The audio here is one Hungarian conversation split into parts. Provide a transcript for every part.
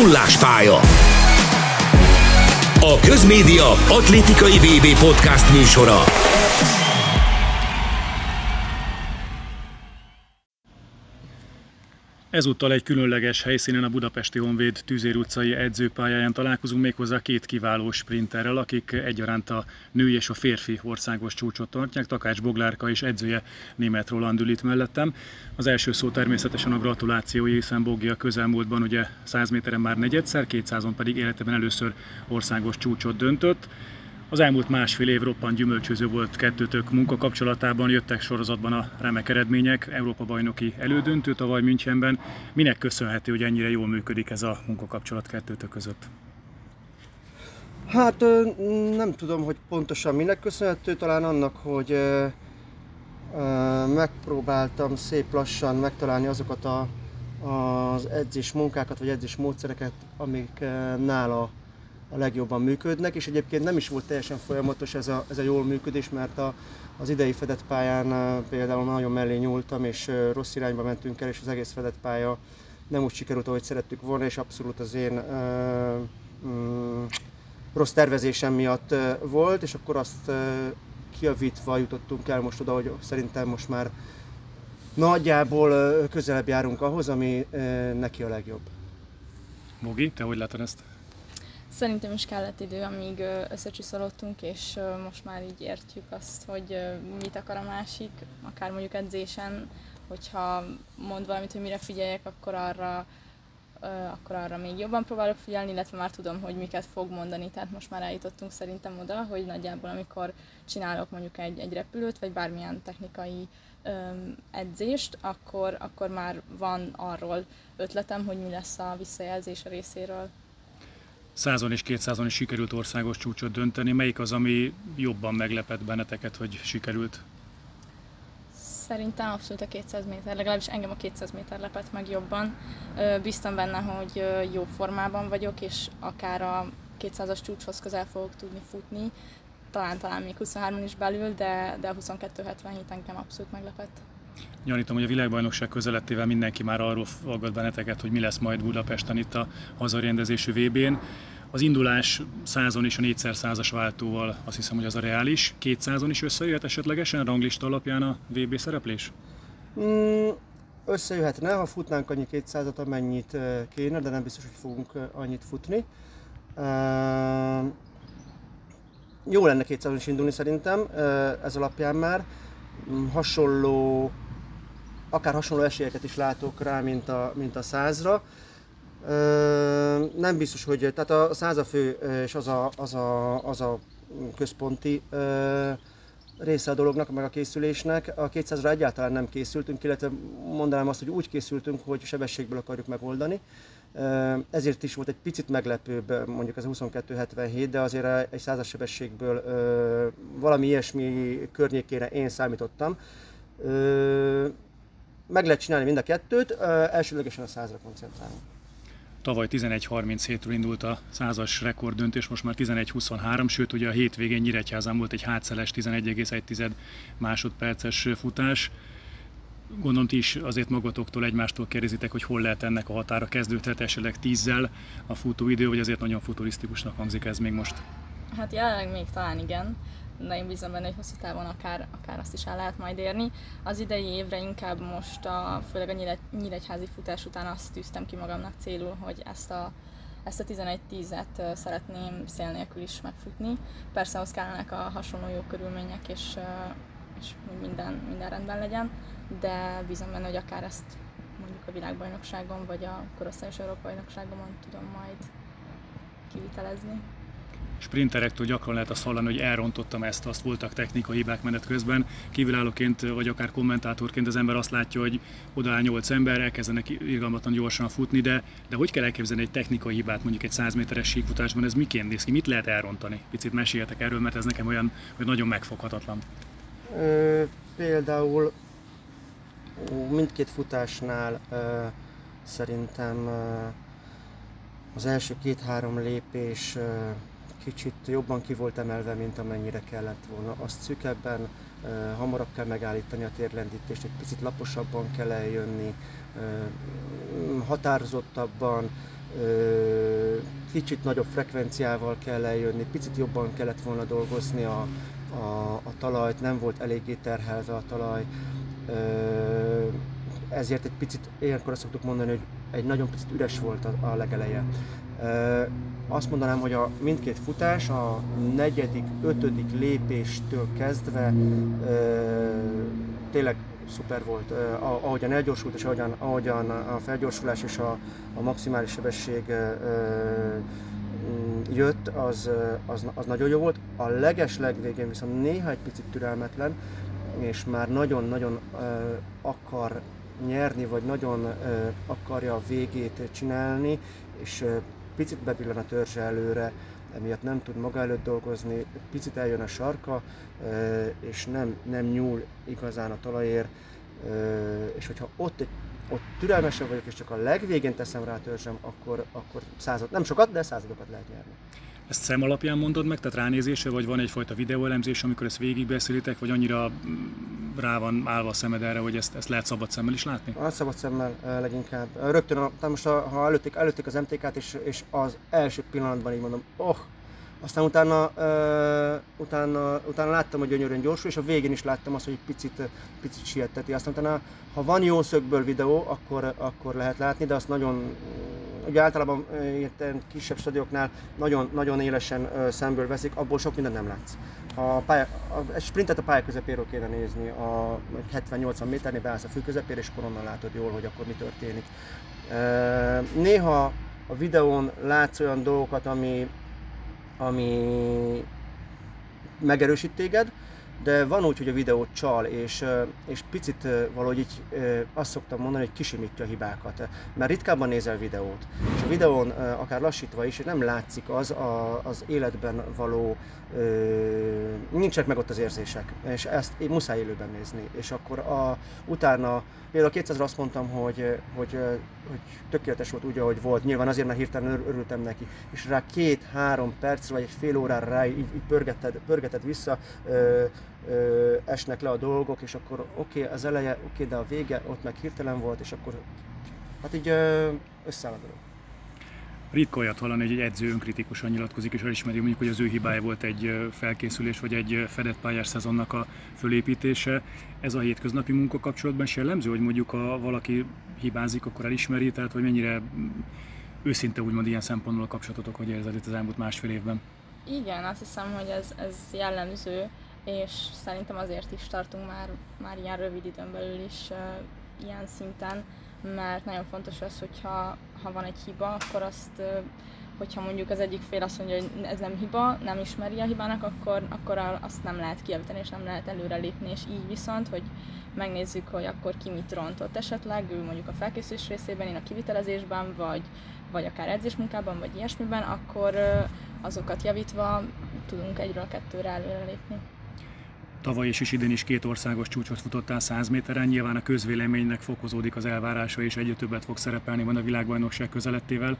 Nullás pálya. A Közmédia atlétikai VB podcast műsora. Ezúttal egy különleges helyszínen a Budapesti Honvéd Tűzér utcai edzőpályáján találkozunk méghozzá két kiváló sprinterrel, akik egyaránt a női és a férfi országos csúcsot tartják. Takács Boglárka és edzője német Roland ül itt mellettem. Az első szó természetesen a gratulációi, hiszen Bogi a közelmúltban ugye 100 méteren már negyedszer, 200-on pedig életében először országos csúcsot döntött. Az elmúlt másfél év roppant gyümölcsöző volt kettőtök munkakapcsolatában, jöttek sorozatban a remek eredmények, Európa bajnoki elődöntő tavaly Münchenben. Minek köszönhető, hogy ennyire jól működik ez a munkakapcsolat kettőtök között? Hát nem tudom, hogy pontosan minek köszönhető, talán annak, hogy megpróbáltam szép lassan megtalálni azokat a, az edzés munkákat, vagy edzés módszereket, amik nála a legjobban működnek, és egyébként nem is volt teljesen folyamatos ez a, ez a jól működés, mert a, az idei fedett pályán például nagyon mellé nyúltam, és rossz irányba mentünk el, és az egész fedett pálya nem úgy sikerült, ahogy szerettük volna, és abszolút az én uh, um, rossz tervezésem miatt volt, és akkor azt kiavítva jutottunk el most oda, hogy szerintem most már nagyjából közelebb járunk ahhoz, ami neki a legjobb. Mogi, te hogy látod ezt? Szerintem is kellett idő, amíg összecsiszolódtunk, és most már így értjük azt, hogy mit akar a másik, akár mondjuk edzésen, hogyha mond valamit, hogy mire figyeljek, akkor arra, akkor arra még jobban próbálok figyelni, illetve már tudom, hogy miket fog mondani, tehát most már eljutottunk szerintem oda, hogy nagyjából amikor csinálok mondjuk egy, egy repülőt, vagy bármilyen technikai edzést, akkor, akkor már van arról ötletem, hogy mi lesz a visszajelzés a részéről százon és kétszázon is sikerült országos csúcsot dönteni. Melyik az, ami jobban meglepett benneteket, hogy sikerült? Szerintem abszolút a 200 méter, legalábbis engem a 200 méter lepett meg jobban. Biztam benne, hogy jó formában vagyok, és akár a 200-as csúcshoz közel fogok tudni futni. Talán, talán még 23 is belül, de, de a 22-77 engem abszolút meglepett. Gyanítom, hogy a világbajnokság közelettével mindenki már arról fogadott benneteket, hogy mi lesz majd Budapesten itt a hazarendezésű VB-n. Az indulás 100 és a 4 százas váltóval azt hiszem, hogy az a reális. 200 is összejöhet esetlegesen ranglista alapján a VB szereplés? Mm, összejöhetne, ha futnánk annyi 200-at, amennyit kéne, de nem biztos, hogy fogunk annyit futni. Uh, jó lenne 200 is indulni szerintem, ez alapján már. Mm, hasonló akár hasonló esélyeket is látok rá, mint a, mint a százra. Nem biztos, hogy tehát a száza fő és az a, az a, az a központi része a dolognak, meg a készülésnek. A 200-ra egyáltalán nem készültünk, illetve mondanám azt, hogy úgy készültünk, hogy sebességből akarjuk megoldani. Ezért is volt egy picit meglepőbb mondjuk ez a 22-77, de azért egy százas sebességből valami ilyesmi környékére én számítottam meg lehet csinálni mind a kettőt, elsőlegesen a százra koncentrálunk. Tavaly 11.37-ről indult a százas rekorddöntés, most már 11.23, sőt ugye a hétvégén Nyíregyházán volt egy hátszeles 11,1 másodperces futás. Gondolom ti is azért magatoktól egymástól kérdezitek, hogy hol lehet ennek a határa kezdődhet esetleg tízzel a futóidő, vagy azért nagyon futurisztikusnak hangzik ez még most? Hát jelenleg még talán igen de én bízom benne, hogy hosszú távon akár, akár azt is el lehet majd érni. Az idei évre inkább most, a, főleg a nyíregy, nyíregyházi futás után azt tűztem ki magamnak célul, hogy ezt a ezt a 11-10-et szeretném szél nélkül is megfutni. Persze ahhoz kellenek a hasonló jó körülmények, és, és minden, minden rendben legyen, de bízom benne, hogy akár ezt mondjuk a világbajnokságon, vagy a korosztályos Európa bajnokságomon tudom majd kivitelezni sprinterektől gyakran lehet azt hallani, hogy elrontottam ezt, azt voltak technikai hibák menet közben. Kívülállóként vagy akár kommentátorként az ember azt látja, hogy odaáll 8 ember, elkezdenek irgalmatlan gyorsan futni, de, de hogy kell elképzelni egy technikai hibát mondjuk egy 100 méteres síkfutásban, ez miként néz ki, mit lehet elrontani? Picit meséljetek erről, mert ez nekem olyan, hogy nagyon megfoghatatlan. Ö, például mindkét futásnál szerintem az első két-három lépés kicsit jobban ki volt emelve, mint amennyire kellett volna. Azt szükebben, hamarabb kell megállítani a térlendítést, egy picit laposabban kell eljönni, határozottabban, kicsit nagyobb frekvenciával kell eljönni, picit jobban kellett volna dolgozni a, a, a talajt, nem volt eléggé terhelve a talaj, ezért egy picit, ilyenkor azt szoktuk mondani, hogy egy nagyon picit üres volt a, a legeleje. Azt mondanám, hogy a mindkét futás a negyedik, ötödik lépéstől kezdve tényleg szuper volt. Ahogyan elgyorsult és ahogyan, ahogyan a felgyorsulás és a, a maximális sebesség jött, az, az, az nagyon jó volt. A leges legvégén viszont néha egy picit türelmetlen, és már nagyon-nagyon akar nyerni, vagy nagyon akarja a végét csinálni, és picit bebillen a törzse előre, emiatt nem tud maga előtt dolgozni, picit eljön a sarka, és nem, nem nyúl igazán a talajér, és hogyha ott ott türelmesebb vagyok, és csak a legvégén teszem rá a törzsem, akkor, akkor század, nem sokat, de századokat lehet nyerni. Ezt szem alapján mondod meg, tehát ránézése, vagy van egyfajta videóelemzés, amikor ezt végigbeszélitek, vagy annyira rá van állva a szemed erre, hogy ezt, ezt lehet szabad szemmel is látni? A szabad szemmel leginkább. Rögtön, a, most a, ha előtték, előtték az MTK-t, és, és az első pillanatban így mondom, oh, aztán utána, uh, utána, utána láttam, hogy gyönyörűen gyorsul, és a végén is láttam azt, hogy picit, picit sietteti. Aztán utána, ha van jó szögből videó, akkor, akkor lehet látni, de azt nagyon, ugye általában ilyen kisebb stadionoknál nagyon, nagyon élesen szemből veszik, abból sok mindent nem látsz. A pálya, a, egy sprintet a pálya közepéről kéne nézni, a 70-80 méternél beállsz a fő közepére, és akkor onnan látod jól, hogy akkor mi történik. Néha a videón látsz olyan dolgokat, ami, ami megerősít téged, de van úgy, hogy a videó csal, és, és picit valahogy így azt szoktam mondani, hogy kisimítja a hibákat. Mert ritkábban nézel videót, és a videón akár lassítva is nem látszik az a, az életben való, nincsenek meg ott az érzések, és ezt muszáj élőben nézni. És akkor a, utána, például a 200 azt mondtam, hogy, hogy, hogy tökéletes volt úgy, ahogy volt, nyilván azért, mert hirtelen örültem neki, és rá két-három perc vagy egy fél órára rá így, így pörgeted, pörgeted vissza, ö, esnek le a dolgok, és akkor oké, okay, az eleje, oké, okay, de a vége ott meg hirtelen volt, és akkor hát így összeáll a dolog. Ritka olyat hallani, hogy egy edző önkritikusan nyilatkozik és elismeri mondjuk, hogy az ő hibája volt egy felkészülés vagy egy fedett pályás szezonnak a fölépítése. Ez a hétköznapi munka kapcsolatban is jellemző, hogy mondjuk ha valaki hibázik, akkor elismeri, tehát hogy mennyire őszinte úgymond ilyen szempontból a kapcsolatotok, hogy érzed itt az elmúlt másfél évben? Igen, azt hiszem, hogy ez, ez jellemző és szerintem azért is tartunk már, már ilyen rövid időn belül is uh, ilyen szinten, mert nagyon fontos az, hogyha ha van egy hiba, akkor azt, uh, hogyha mondjuk az egyik fél azt mondja, hogy ez nem hiba, nem ismeri a hibának, akkor, akkor azt nem lehet kijavítani, és nem lehet előrelépni, és így viszont, hogy megnézzük, hogy akkor ki mit rontott esetleg, ő mondjuk a felkészülés részében, én a kivitelezésben, vagy, vagy akár edzésmunkában, vagy ilyesmiben, akkor uh, azokat javítva tudunk egyről kettőre előrelépni. Tavaly és is idén is két országos csúcsot futottál 100 méteren, nyilván a közvéleménynek fokozódik az elvárása, és egyre többet fog szerepelni van a világbajnokság közelettével.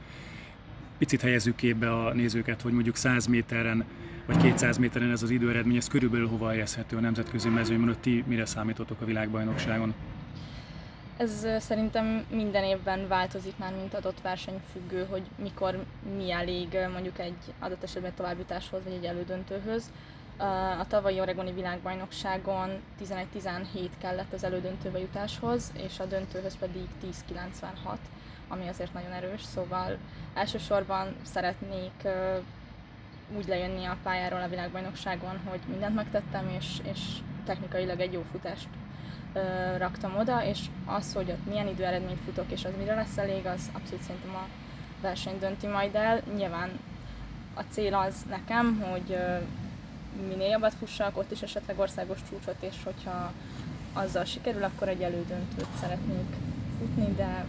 Picit helyezzük képbe a nézőket, hogy mondjuk 100 méteren vagy 200 méteren ez az időeredmény, ez körülbelül hova helyezhető a nemzetközi mezőnyben, ti mire számítotok a világbajnokságon? Ez szerintem minden évben változik már, mint adott versenyfüggő, hogy mikor mi elég mondjuk egy adott esetben továbbjutáshoz, vagy egy elődöntőhöz. A tavalyi Oregoni világbajnokságon 11-17 kellett az elődöntőbe jutáshoz, és a döntőhöz pedig 10-96, ami azért nagyon erős, szóval elsősorban szeretnék úgy lejönni a pályáról a világbajnokságon, hogy mindent megtettem, és, és technikailag egy jó futást ö, raktam oda, és az, hogy ott milyen időeredményt futok, és az mire lesz elég, az abszolút szerintem a verseny dönti majd el. Nyilván a cél az nekem, hogy minél jobbat fussak, ott is esetleg országos csúcsot, és hogyha azzal sikerül, akkor egy elődöntőt szeretnék futni, de,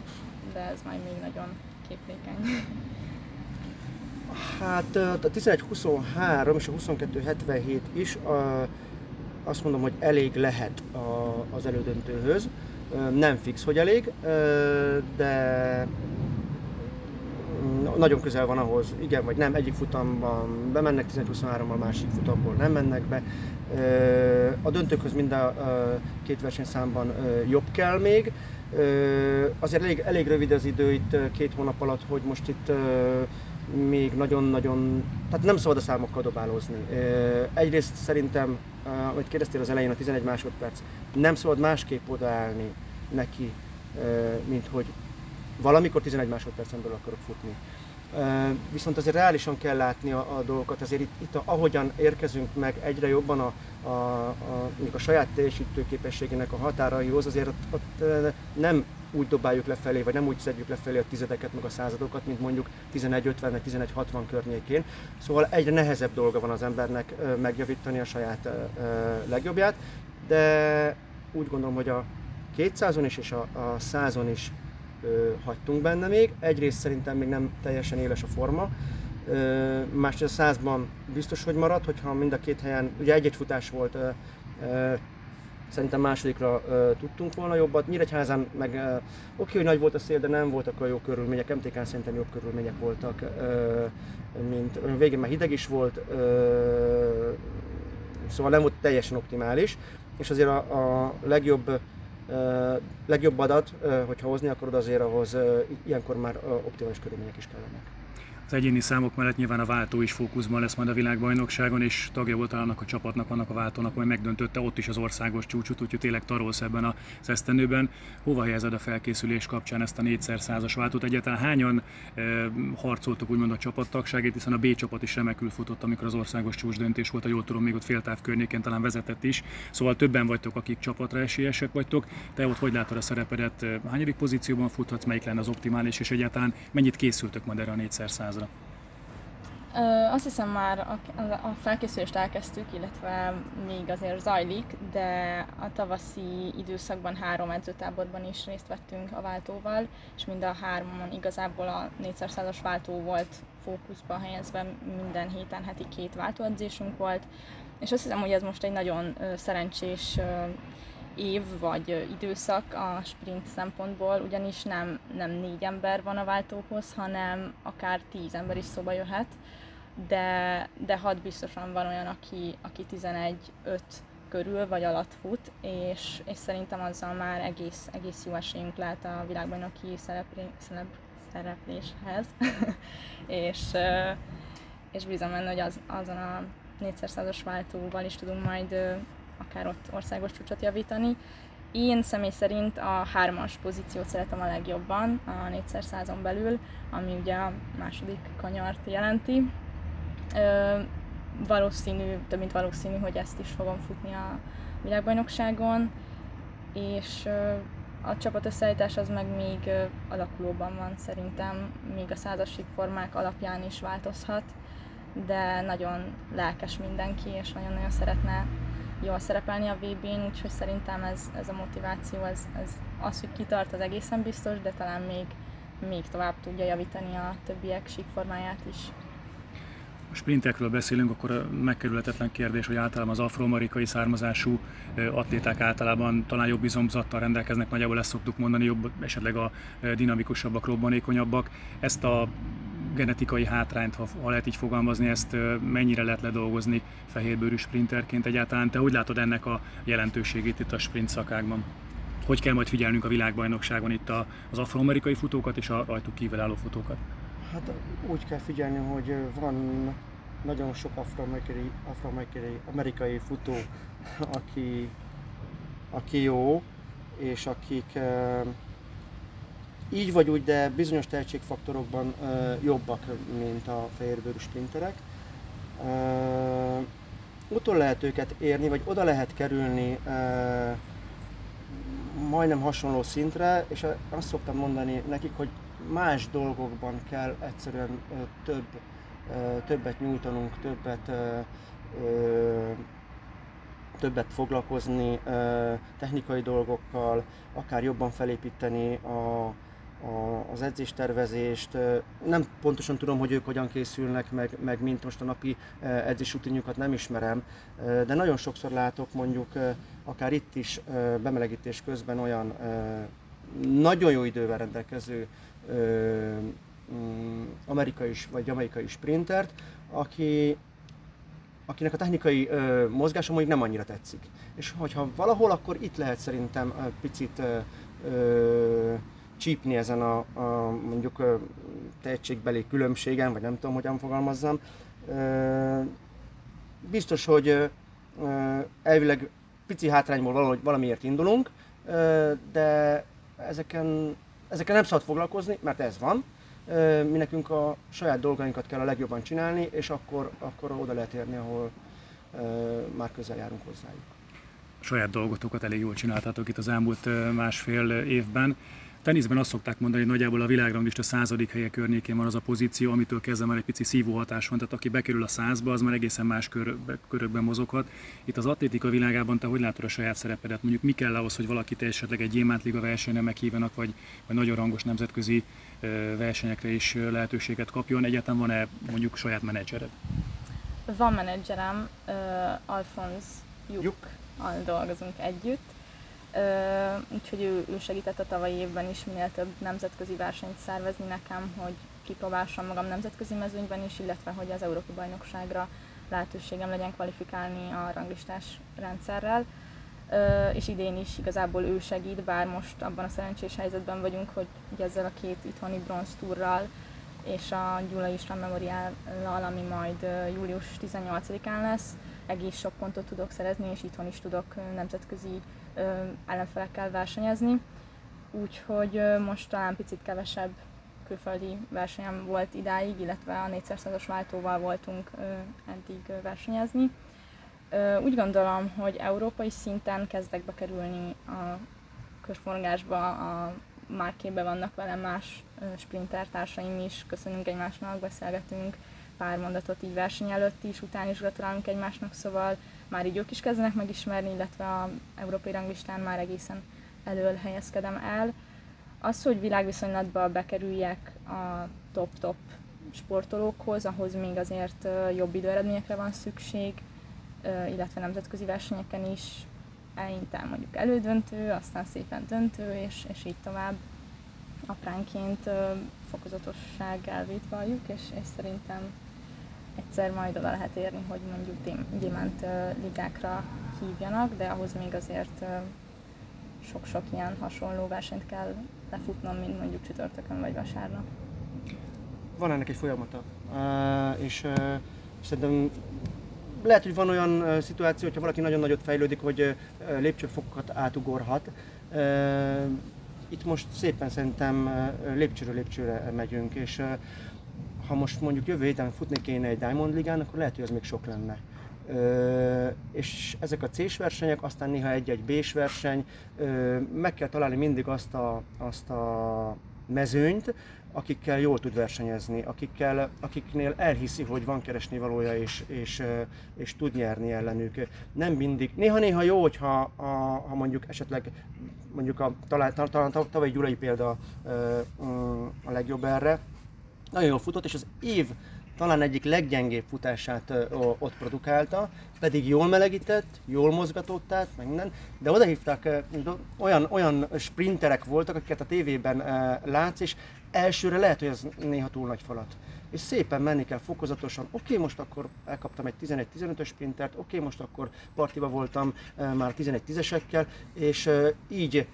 de ez majd még nagyon képlékeny. Hát a 11-23 és a 22-77 is a, azt mondom, hogy elég lehet a, az elődöntőhöz. Nem fix, hogy elég, de nagyon közel van ahhoz, igen vagy nem, egyik futamban bemennek 11-23-mal, másik futamból nem mennek be. A döntőkhöz mind a két versenyszámban jobb kell még, azért elég, elég rövid az idő itt két hónap alatt, hogy most itt még nagyon-nagyon, tehát nem szabad a számokkal dobálózni. Egyrészt szerintem, amit kérdeztél az elején, a 11 másodperc, nem szabad másképp odaállni neki, mint hogy valamikor 11 másodpercen belül akarok futni. Viszont azért reálisan kell látni a, a dolgokat, azért itt, itt ahogyan érkezünk meg egyre jobban a, a, a, a saját teljesítőképességének a határaihoz, azért ott, ott nem úgy dobáljuk lefelé, vagy nem úgy szedjük lefelé a tizedeket, meg a századokat, mint mondjuk 11-50 vagy 11-60 környékén. Szóval egyre nehezebb dolga van az embernek megjavítani a saját legjobbját, de úgy gondolom, hogy a 200-on is és a, a 100-on is hagytunk benne még. Egyrészt szerintem még nem teljesen éles a forma, másrészt a százban biztos, hogy marad, hogyha mind a két helyen, ugye egy-egy futás volt, szerintem másodikra tudtunk volna jobbat. Nyíregyházán meg oké, hogy nagy volt a szél, de nem voltak a jó körülmények, MTK-n szerintem jobb körülmények voltak, mint végén már hideg is volt, szóval nem volt teljesen optimális, és azért a, a legjobb legjobb adat, hogyha hozni akarod, azért ahhoz ilyenkor már optimális körülmények is kellenek. Az egyéni számok mellett nyilván a váltó is fókuszban lesz majd a világbajnokságon, és tagja volt annak a csapatnak, annak a váltónak, majd megdöntötte ott is az országos csúcsot, úgyhogy tényleg tarolsz ebben az esztendőben. Hova helyezed a felkészülés kapcsán ezt a 4x100-as váltót? Egyáltalán hányan e, harcoltok úgymond a csapattagságét, hiszen a B csapat is remekül futott, amikor az országos csúcs döntés volt, a jól tudom, még ott féltáv környéken talán vezetett is. Szóval többen vagytok, akik csapatra esélyesek vagytok. Te ott hogy látod a szerepedet? Hányadik pozícióban futhatsz, melyik lenne az optimális, és egyáltalán mennyit készültök majd erre a 4x100 házra? Azt hiszem már a, a felkészülést elkezdtük, illetve még azért zajlik, de a tavaszi időszakban három edzőtáborban is részt vettünk a váltóval, és mind a háromon igazából a 400-as váltó volt fókuszba helyezve, minden héten heti két váltóedzésünk volt, és azt hiszem, hogy ez most egy nagyon szerencsés év vagy időszak a sprint szempontból, ugyanis nem, nem négy ember van a váltóhoz, hanem akár tíz ember is szóba jöhet, de, de hat biztosan van olyan, aki, aki 11-5 körül vagy alatt fut, és, és szerintem azzal már egész, egész jó esélyünk lehet a világbajnoki szereplé, szerep, szerepléshez, és, és bízom benne, hogy az, azon a 400-as váltóval is tudunk majd akár ott országos csúcsot javítani. Én személy szerint a hármas pozíciót szeretem a legjobban, a 4x100-on belül, ami ugye a második kanyart jelenti. Ö, valószínű, több mint valószínű, hogy ezt is fogom futni a világbajnokságon, és a csapat összeállítás az meg még alakulóban van szerintem, még a százasig formák alapján is változhat, de nagyon lelkes mindenki, és nagyon-nagyon szeretne jól szerepelni a VB-n, úgyhogy szerintem ez, ez a motiváció, ez, ez az, hogy kitart, az egészen biztos, de talán még, még tovább tudja javítani a többiek síkformáját is. A sprintekről beszélünk, akkor megkerülhetetlen kérdés, hogy általában az afroamerikai származású atléták általában talán jobb izomzattal rendelkeznek, nagyjából ezt szoktuk mondani, jobb, esetleg a dinamikusabbak, robbanékonyabbak. Ezt a genetikai hátrányt, ha, ha lehet így fogalmazni, ezt mennyire lehet ledolgozni fehérbőrű sprinterként egyáltalán? Te hogy látod ennek a jelentőségét itt a sprint szakákban? Hogy kell majd figyelnünk a világbajnokságon itt az afroamerikai futókat és a rajtuk kívülálló futókat? Hát úgy kell figyelni, hogy van nagyon sok afroamerikai, afroamerikai amerikai futó, aki, aki jó, és akik így vagy úgy, de bizonyos tehetségfaktorokban jobbak, mint a fehérbőrű sprinterek. Utol lehet őket érni, vagy oda lehet kerülni majdnem hasonló szintre, és azt szoktam mondani nekik, hogy más dolgokban kell egyszerűen több, többet nyújtanunk, többet többet foglalkozni technikai dolgokkal, akár jobban felépíteni a, az edzéstervezést. Nem pontosan tudom, hogy ők hogyan készülnek, meg, meg mint most a napi edzésrutinjukat nem ismerem, de nagyon sokszor látok mondjuk akár itt is bemelegítés közben olyan nagyon jó idővel rendelkező mm, amerikai vagy jamaikai sprintert, aki, akinek a technikai mozgása mondjuk nem annyira tetszik. És hogyha valahol, akkor itt lehet szerintem picit ö, csípni ezen a, a mondjuk tehetségbeli különbségen, vagy nem tudom, hogyan fogalmazzam. Biztos, hogy elvileg pici hátrányból valahogy valamiért indulunk, de ezeken, ezeken nem szabad foglalkozni, mert ez van. Mi nekünk a saját dolgainkat kell a legjobban csinálni, és akkor, akkor oda lehet érni, ahol már közel járunk hozzájuk. Saját dolgotokat elég jól csináltatok itt az elmúlt másfél évben. Teniszben azt szokták mondani, hogy nagyjából a világranglista századik helye környékén van az a pozíció, amitől kezdve már egy pici szívó hatás van, tehát aki bekerül a százba, az már egészen más körökben, körökben mozoghat. Itt az atlétika világában te hogy látod a saját szerepedet? Mondjuk mi kell ahhoz, hogy valaki esetleg egy gyémántliga versenyre meghívanak, vagy, vagy nagyon rangos nemzetközi versenyekre is lehetőséget kapjon? Egyáltalán van-e mondjuk saját menedzsered? Van menedzserem, uh, Alfonz Juk, dolgozunk együtt úgyhogy ő, ő segített a tavalyi évben is minél több nemzetközi versenyt szervezni nekem, hogy kipróbálsam magam nemzetközi mezőnyben is, illetve hogy az Európa bajnokságra lehetőségem legyen kvalifikálni a ranglistás rendszerrel. És idén is igazából ő segít, bár most abban a szerencsés helyzetben vagyunk, hogy ezzel a két itthoni bronz túrral és a Gyula István memoriállal, ami majd július 18-án lesz, egész sok pontot tudok szerezni, és itthon is tudok nemzetközi ellenfelekkel versenyezni. Úgyhogy most talán picit kevesebb külföldi versenyem volt idáig, illetve a 400-as váltóval voltunk eddig versenyezni. Úgy gondolom, hogy európai szinten kezdek bekerülni a körforgásba, a márkébe vannak velem más sprinter társaim is, köszönünk egymásnak, beszélgetünk pár mondatot így verseny előtt is, után is gratulálunk egymásnak, szóval már így ők is kezdenek megismerni, illetve a európai ranglistán már egészen elől helyezkedem el. Az, hogy világviszonylatba bekerüljek a top-top sportolókhoz, ahhoz még azért jobb időeredményekre van szükség, illetve nemzetközi versenyeken is eleinte mondjuk elődöntő, aztán szépen döntő, és, és így tovább apránként fokozatosság elvét valljuk, és, és szerintem egyszer majd oda lehet érni, hogy mondjuk gyémánt ligákra hívjanak, de ahhoz még azért sok-sok ilyen hasonló versenyt kell lefutnom, mint mondjuk csütörtökön vagy vasárnap. Van ennek egy folyamata, és szerintem lehet, hogy van olyan szituáció, hogyha valaki nagyon nagyot fejlődik, hogy lépcsőfokokat átugorhat. Itt most szépen szerintem lépcsőről lépcsőre megyünk, és ha most mondjuk jövő héten futni kéne egy Diamond Ligán, akkor lehet, hogy az még sok lenne. Ö, és ezek a C-s versenyek, aztán néha egy-egy B-s verseny, ö, meg kell találni mindig azt a, azt a mezőnyt, akikkel jól tud versenyezni, akikkel, akiknél elhiszi, hogy van keresni valója, és, és, és tud nyerni ellenük. Nem mindig. Néha-néha jó, hogyha a, ha mondjuk esetleg mondjuk a, talán, talán tavaly Gyulai példa a legjobb erre, nagyon jól futott, és az év talán egyik leggyengébb futását ott produkálta, pedig jól melegített, jól mozgatott át, meg minden, de oda hívták, olyan, olyan sprinterek voltak, akiket a tévében látsz, és elsőre lehet, hogy ez néha túl nagy falat. És szépen menni kell fokozatosan. Oké, okay, most akkor elkaptam egy 11-15-ös sprintert, oké, okay, most akkor partiba voltam már 11-10-esekkel, és így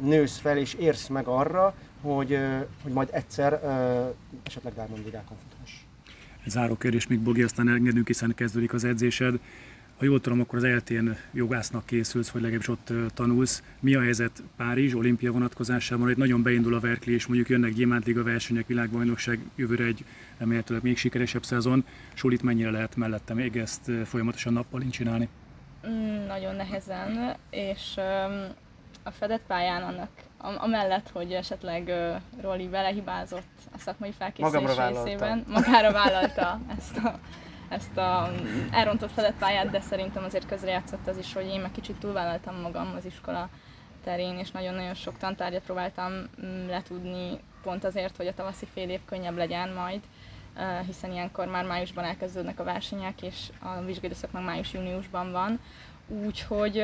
nősz fel és érsz meg arra, hogy, hogy majd egyszer esetleg Diamond Ligákon futhass. Záró kérdés még Bogi, aztán engedünk, hiszen kezdődik az edzésed. Ha jól tudom, akkor az eltén jogásznak készülsz, vagy legalábbis ott tanulsz. Mi a helyzet Párizs olimpia vonatkozásában? Itt nagyon beindul a Verkli, és mondjuk jönnek Liga versenyek, világbajnokság, jövőre egy remélhetőleg még sikeresebb szezon. Solit mennyire lehet mellette még ezt folyamatosan nappal csinálni? Mm, nagyon nehezen, és um, a fedett pályán annak amellett, hogy esetleg uh, Roli belehibázott a szakmai felkészülés részében, magára vállalta ezt a, ezt a elrontott fedett pályát, de szerintem azért közrejátszott az is, hogy én meg kicsit túlvállaltam magam az iskola terén, és nagyon-nagyon sok tantárgyat próbáltam mm, letudni, pont azért, hogy a tavaszi fél év könnyebb legyen majd, hiszen ilyenkor már májusban elkezdődnek a versenyek, és a vizsgálószak meg május-júniusban van. Úgyhogy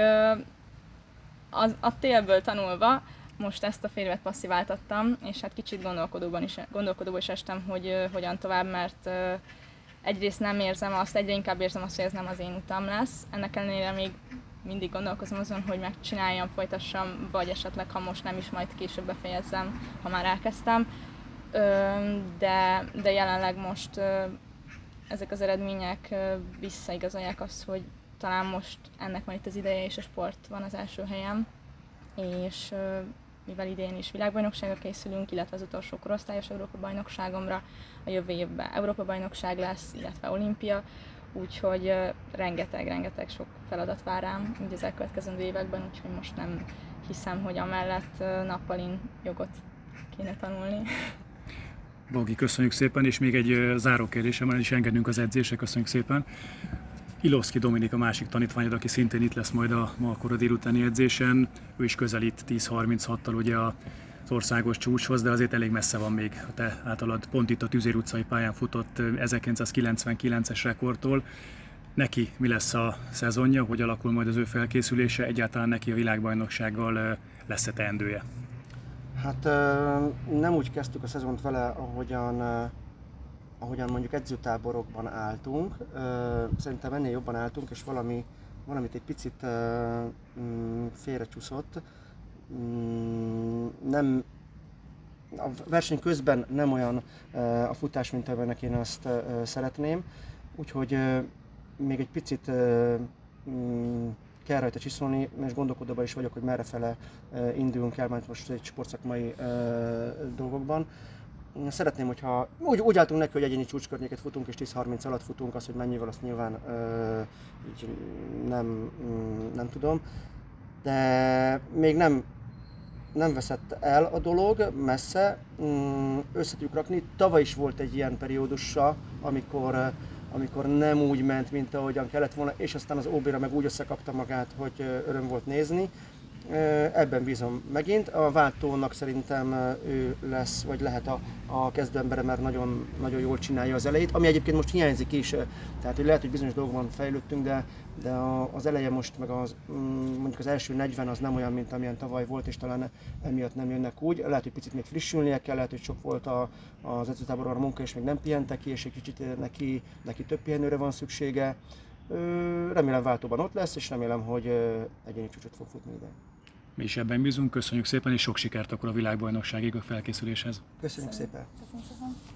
az, a télből tanulva most ezt a fél évet passziváltattam, és hát kicsit gondolkodóban is, gondolkodóban is estem, hogy uh, hogyan tovább, mert uh, egyrészt nem érzem azt, egyre inkább érzem azt, hogy ez nem az én utam lesz. Ennek ellenére még mindig gondolkozom azon, hogy megcsináljam, folytassam, vagy esetleg ha most nem is, majd később befejezzem, ha már elkezdtem. De, de jelenleg most ezek az eredmények visszaigazolják azt, hogy talán most ennek van itt az ideje, és a sport van az első helyem, és mivel idén is világbajnokságra készülünk, illetve az utolsó korosztályos Európa bajnokságomra, a jövő évben Európa bajnokság lesz, illetve olimpia, úgyhogy rengeteg-rengeteg sok feladat vár rám így az elkövetkező években, úgyhogy most nem hiszem, hogy amellett nappalin jogot kéne tanulni. Bogi, köszönjük szépen, és még egy záró kérdésem, el is engedünk az edzésre, köszönjük szépen. Ilovszki Dominik a másik tanítványod, aki szintén itt lesz majd a ma a délutáni edzésen. Ő is közelít 10-36-tal ugye a az országos csúcshoz, de azért elég messze van még a te általad pont itt a Tüzér utcai pályán futott 1999-es rekordtól. Neki mi lesz a szezonja, hogy alakul majd az ő felkészülése, egyáltalán neki a világbajnoksággal lesz-e teendője? Hát nem úgy kezdtük a szezont vele, ahogyan ahogyan mondjuk edzőtáborokban álltunk, szerintem ennél jobban álltunk, és valami, valamit egy picit mm, félrecsúszott. Mm, nem, a verseny közben nem olyan a futás, mint amilyenek én azt szeretném, úgyhogy még egy picit mm, kell rajta csiszolni, és gondolkodóban is vagyok, hogy merre fele indulunk el, mert most egy sportszakmai dolgokban. Szeretném, hogyha úgy, úgy álltunk neki, hogy egyéni csúcskörnyéket futunk, és 10-30 alatt futunk, az, hogy mennyivel, azt nyilván ö, így nem, mm, nem tudom. De még nem, nem veszett el a dolog messze, mm, össze tudjuk rakni. Tavaly is volt egy ilyen periódusa, amikor, amikor nem úgy ment, mint ahogyan kellett volna, és aztán az OB-ra meg úgy összekapta magát, hogy öröm volt nézni. Ebben bízom megint. A váltónak szerintem ő lesz, vagy lehet a, a kezdőembere, mert nagyon, nagyon jól csinálja az elejét, ami egyébként most hiányzik is. Tehát, hogy lehet, hogy bizonyos dolgokban fejlődtünk, de, de az eleje most, meg az, mm, mondjuk az első 40 az nem olyan, mint amilyen tavaly volt, és talán emiatt nem jönnek úgy. Lehet, hogy picit még frissülnie kell, lehet, hogy sok volt a, az edzőtáborban a munka, és még nem pihentek ki, és egy kicsit neki, neki több pihenőre van szüksége. Remélem váltóban ott lesz, és remélem, hogy egyéni csúcsot fog futni ide. Mi is ebben bízunk, köszönjük szépen, és sok sikert akkor a világbajnokságig a felkészüléshez. Köszönjük szépen! Köszönjük szépen.